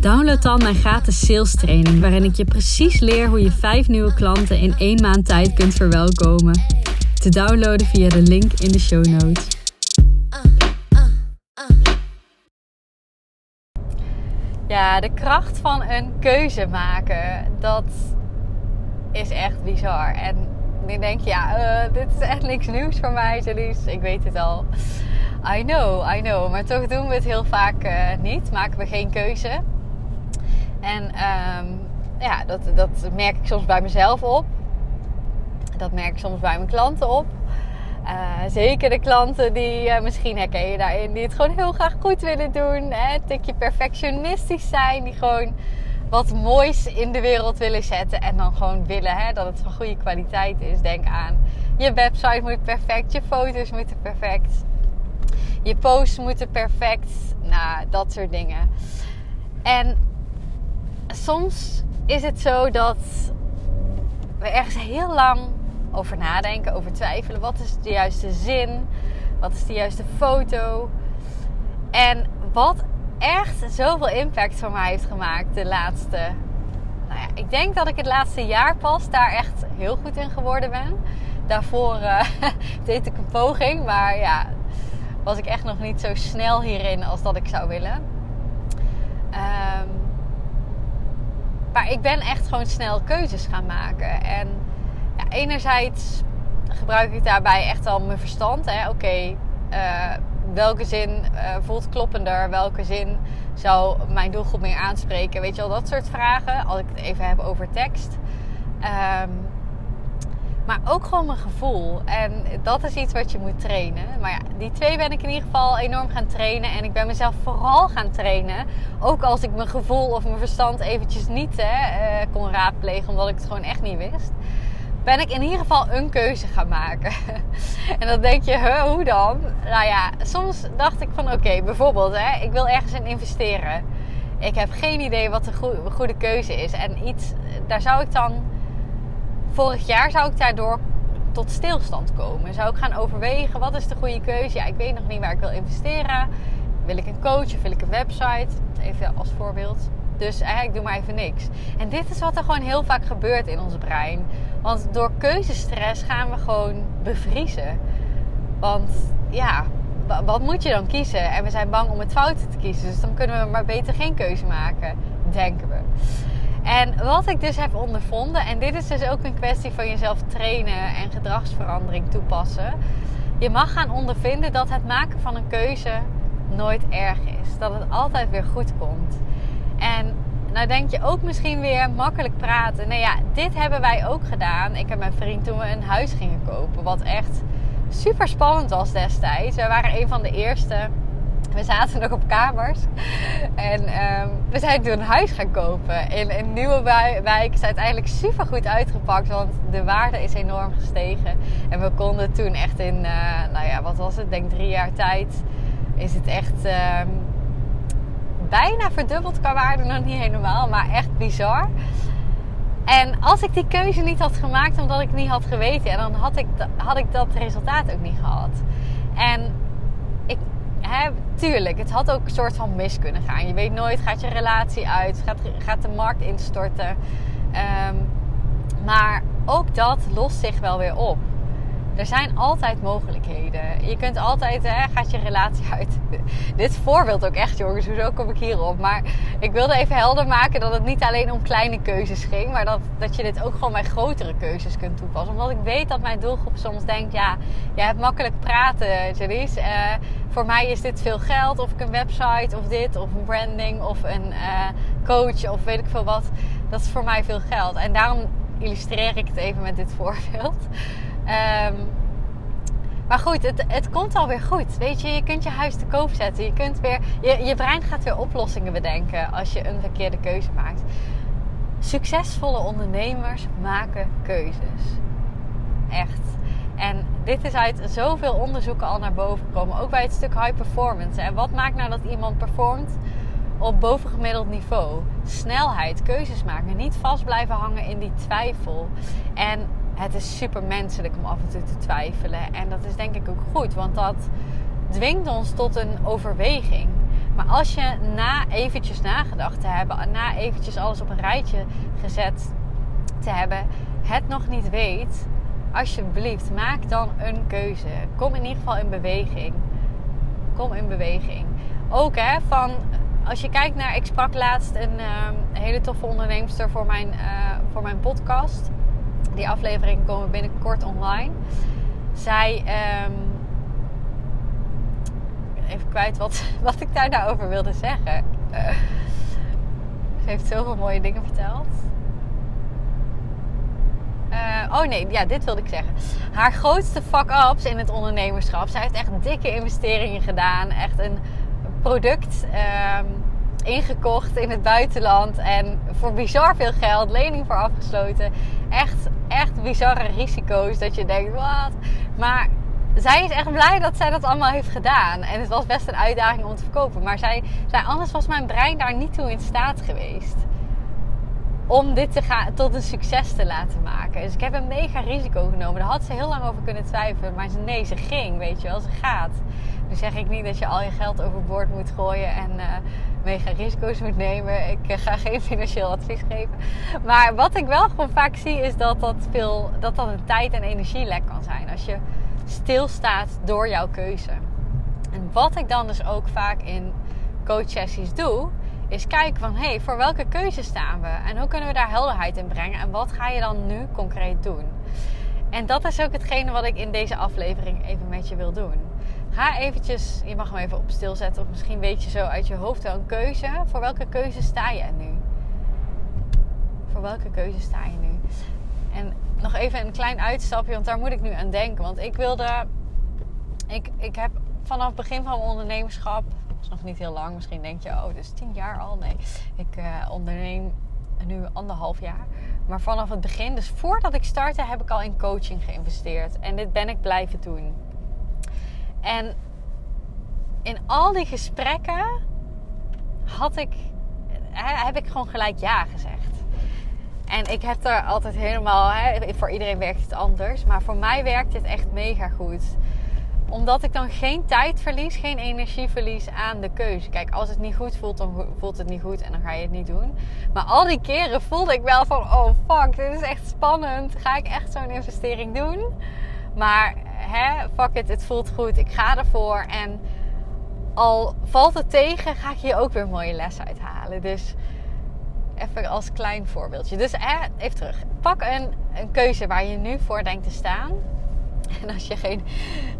download dan mijn gratis sales training, waarin ik je precies leer hoe je vijf nieuwe klanten in één maand tijd kunt verwelkomen. Te downloaden via de link in de show notes. Ja, de kracht van een keuze maken, dat is echt bizar. En nu denk je, ja, uh, dit is echt niks nieuws voor mij, Jalies. Ik weet het al. I know, I know. Maar toch doen we het heel vaak uh, niet. Maken we geen keuze. En um, ja, dat, dat merk ik soms bij mezelf op. Dat merk ik soms bij mijn klanten op. Uh, zeker de klanten die uh, misschien herken je daarin, die het gewoon heel graag goed willen doen. Hè? Een tikje perfectionistisch zijn, die gewoon wat moois in de wereld willen zetten. En dan gewoon willen hè, dat het van goede kwaliteit is. Denk aan je website moet perfect, je foto's moeten perfect, je posts moeten perfect. Nou, dat soort dingen. En soms is het zo dat we ergens heel lang over nadenken, over twijfelen. Wat is de juiste zin? Wat is de juiste foto? En wat echt zoveel impact voor mij heeft gemaakt de laatste. Nou ja, ik denk dat ik het laatste jaar pas daar echt heel goed in geworden ben. Daarvoor uh, deed ik een poging, maar ja, was ik echt nog niet zo snel hierin als dat ik zou willen. Um, maar ik ben echt gewoon snel keuzes gaan maken. En ja, enerzijds gebruik ik daarbij echt al mijn verstand. Oké, uh, welke zin uh, voelt kloppender? Welke zin zou mijn doelgroep meer aanspreken? Weet je wel, dat soort vragen. Als ik het even heb over tekst. Um, maar ook gewoon mijn gevoel. En dat is iets wat je moet trainen. Maar ja, die twee ben ik in ieder geval enorm gaan trainen. En ik ben mezelf vooral gaan trainen. Ook als ik mijn gevoel of mijn verstand eventjes niet hè, uh, kon raadplegen. Omdat ik het gewoon echt niet wist ben ik in ieder geval een keuze gaan maken. en dan denk je, hoe dan? Nou ja, soms dacht ik van oké, bijvoorbeeld, hè, ik wil ergens in investeren. Ik heb geen idee wat de goede keuze is. En iets, daar zou ik dan, vorig jaar zou ik daardoor tot stilstand komen. Zou ik gaan overwegen, wat is de goede keuze? Ja, ik weet nog niet waar ik wil investeren. Wil ik een coach of wil ik een website? Even als voorbeeld. Dus eigenlijk doe maar even niks. En dit is wat er gewoon heel vaak gebeurt in ons brein. Want door keuzestress gaan we gewoon bevriezen. Want ja, wat moet je dan kiezen? En we zijn bang om het foute te kiezen. Dus dan kunnen we maar beter geen keuze maken, denken we. En wat ik dus heb ondervonden, en dit is dus ook een kwestie van jezelf trainen en gedragsverandering toepassen. Je mag gaan ondervinden dat het maken van een keuze nooit erg is. Dat het altijd weer goed komt. En nou denk je ook misschien weer makkelijk praten. Nou ja, dit hebben wij ook gedaan. Ik en mijn vriend toen we een huis gingen kopen. Wat echt super spannend was destijds. We waren een van de eerste. We zaten nog op kamers. En um, we zijn toen een huis gaan kopen. In een nieuwe wijk is uiteindelijk super goed uitgepakt. Want de waarde is enorm gestegen. En we konden toen echt in, uh, nou ja, wat was het? Denk drie jaar tijd. Is het echt... Um, bijna verdubbeld qua waarde, nog niet helemaal, maar echt bizar. En als ik die keuze niet had gemaakt omdat ik niet had geweten, dan had ik, had ik dat resultaat ook niet gehad. En tuurlijk, het had ook een soort van mis kunnen gaan. Je weet nooit, gaat je relatie uit, gaat, gaat de markt instorten. Um, maar ook dat lost zich wel weer op er zijn altijd mogelijkheden. Je kunt altijd, hè, gaat je relatie uit. Dit voorbeeld ook echt, jongens. Hoezo kom ik hierop? Maar ik wilde even helder maken dat het niet alleen om kleine keuzes ging. Maar dat, dat je dit ook gewoon bij grotere keuzes kunt toepassen. Omdat ik weet dat mijn doelgroep soms denkt: ja, jij hebt makkelijk praten, Janice. Uh, voor mij is dit veel geld. Of ik een website, of dit, of een branding, of een uh, coach, of weet ik veel wat. Dat is voor mij veel geld. En daarom illustreer ik het even met dit voorbeeld. Um, Maar goed, het, het komt alweer goed. Weet je, je kunt je huis te koop zetten. Je, kunt weer, je, je brein gaat weer oplossingen bedenken als je een verkeerde keuze maakt. Succesvolle ondernemers maken keuzes. Echt. En dit is uit zoveel onderzoeken al naar boven gekomen. Ook bij het stuk high performance. En wat maakt nou dat iemand performt op bovengemiddeld niveau? Snelheid, keuzes maken. Niet vast blijven hangen in die twijfel. En het is super menselijk om af en toe te twijfelen. En dat is denk ik ook goed, want dat dwingt ons tot een overweging. Maar als je na eventjes nagedacht te hebben, na eventjes alles op een rijtje gezet te hebben, het nog niet weet, alsjeblieft, maak dan een keuze. Kom in ieder geval in beweging. Kom in beweging. Ook hè, van als je kijkt naar, ik sprak laatst een, ehm, hele toffe onderneemster voor mijn, uh, voor mijn podcast. Die afleveringen komen binnenkort online. Zij, um, even kwijt wat, wat ik daar nou over wilde zeggen. Uh, ze heeft zoveel mooie dingen verteld. Uh, oh nee, ja, dit wilde ik zeggen. Haar grootste fuck-ups in het ondernemerschap. Zij heeft echt dikke investeringen gedaan. Echt een product um, ingekocht in het buitenland. En voor bizar veel geld. Lening voor afgesloten. Echt, echt bizarre risico's. Dat je denkt, wat? Maar zij is echt blij dat zij dat allemaal heeft gedaan. En het was best een uitdaging om te verkopen. Maar zij zei, anders was mijn brein daar niet toe in staat geweest om dit te gaan, tot een succes te laten maken. Dus ik heb een mega risico genomen. Daar had ze heel lang over kunnen twijfelen. Maar nee, ze ging, weet je wel. Ze gaat. Nu zeg ik niet dat je al je geld overboord moet gooien en uh, mega risico's moet nemen. Ik uh, ga geen financieel advies geven. Maar wat ik wel gewoon vaak zie is dat dat, veel, dat, dat een tijd- en energielek kan zijn. Als je stilstaat door jouw keuze. En wat ik dan dus ook vaak in coachsessies doe, is kijken van hé, hey, voor welke keuze staan we? En hoe kunnen we daar helderheid in brengen? En wat ga je dan nu concreet doen? En dat is ook hetgene wat ik in deze aflevering even met je wil doen. Ga eventjes, je mag hem even op stil zetten. Of misschien weet je zo uit je hoofd wel een keuze. Voor welke keuze sta je nu? Voor welke keuze sta je nu? En nog even een klein uitstapje, want daar moet ik nu aan denken. Want ik wilde. Ik, ik heb vanaf het begin van mijn ondernemerschap is nog niet heel lang. Misschien denk je, oh, dus tien jaar al. Nee, ik uh, onderneem nu anderhalf jaar. Maar vanaf het begin, dus voordat ik startte, heb ik al in coaching geïnvesteerd. En dit ben ik blijven doen. En in al die gesprekken had ik, heb ik gewoon gelijk ja gezegd. En ik heb er altijd helemaal, hè, voor iedereen werkt het anders. Maar voor mij werkt dit echt mega goed omdat ik dan geen tijd verlies, geen energie verlies aan de keuze. Kijk, als het niet goed voelt, dan voelt het niet goed en dan ga je het niet doen. Maar al die keren voelde ik wel van, oh fuck, dit is echt spannend. Ga ik echt zo'n investering doen? Maar hè, fuck it, het voelt goed. Ik ga ervoor. En al valt het tegen, ga ik hier ook weer mooie les uithalen. Dus even als klein voorbeeldje. Dus hè, even terug. Pak een, een keuze waar je nu voor denkt te staan En als je geen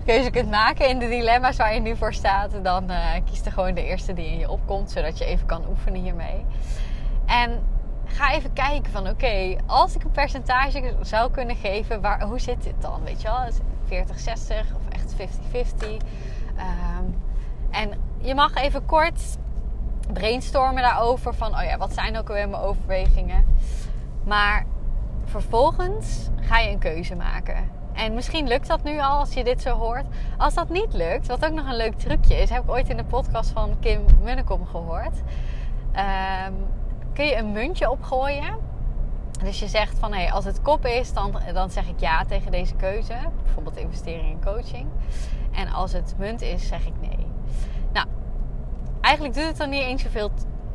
keuze kunt maken in de dilemma's waar je nu voor staat, dan uh, kies er gewoon de eerste die in je opkomt, zodat je even kan oefenen hiermee. En ga even kijken van oké, als ik een percentage zou kunnen geven, waar, hoe zit dit dan? Weet je wel, 40, 60 of echt 50-50. Um, ehm, en je mag even kort brainstormen daarover van oh ja, wat zijn ook alweer mijn overwegingen. Maar vervolgens ga je een keuze maken. En misschien lukt dat nu al als je dit zo hoort. Als dat niet lukt, wat ook nog een leuk trucje is, heb ik ooit in de podcast van Kim Munnekom gehoord. Um, kun je een muntje opgooien. Dus je zegt van hé, hey, als het kop is, dan, dan zeg ik ja tegen deze keuze. Bijvoorbeeld investering in coaching. En als het munt is, zeg ik nee. Nou, eigenlijk doet het dan niet eens zoveel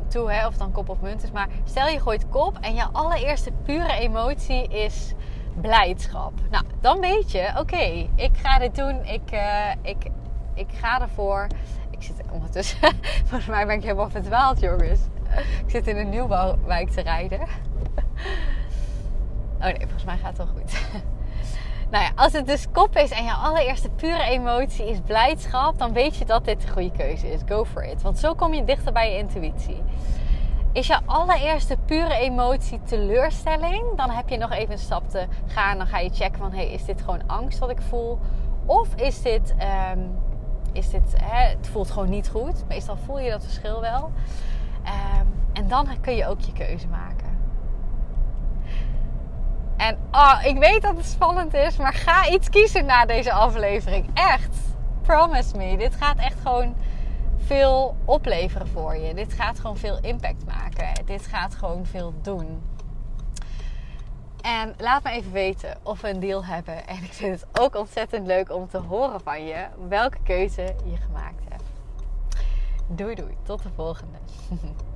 toe hè, of dan kop of munt is. Maar stel je gooit kop en je allereerste pure emotie is blijdschap. Nou, dan weet je, oké, ik ga dit doen. Ik, uh, ik, ik ga ervoor. Ik zit ondertussen, volgens mij ben ik helemaal verdwaald, jongens. Ik zit in een nieuwbouwwijk te rijden. Oh nee, volgens mij gaat het wel goed. Nou ja, als het dus kop is en je allereerste pure emotie is blijdschap, dan weet je dat dit de goede keuze is. Go for it. Want zo kom je dichter bij je intuïtie. Is je allereerste pure emotie teleurstelling? Dan heb je nog even een stap te gaan. Dan ga je checken van, hey, is dit gewoon angst wat ik voel? Of is dit, ehm, is dit hè, het voelt gewoon niet goed. Meestal voel je dat verschil wel. Ehm, en dan kun je ook je keuze maken. En oh, ik weet dat het spannend is, maar ga iets kiezen na deze aflevering. Echt. Promise me. Dit gaat echt gewoon veel opleveren voor je. Dit gaat gewoon veel impact maken. Dit gaat gewoon veel doen. En laat me even weten of we een deal hebben. En ik vind het ook ontzettend leuk om te horen van je welke keuze je gemaakt hebt. Doei doei, tot de volgende.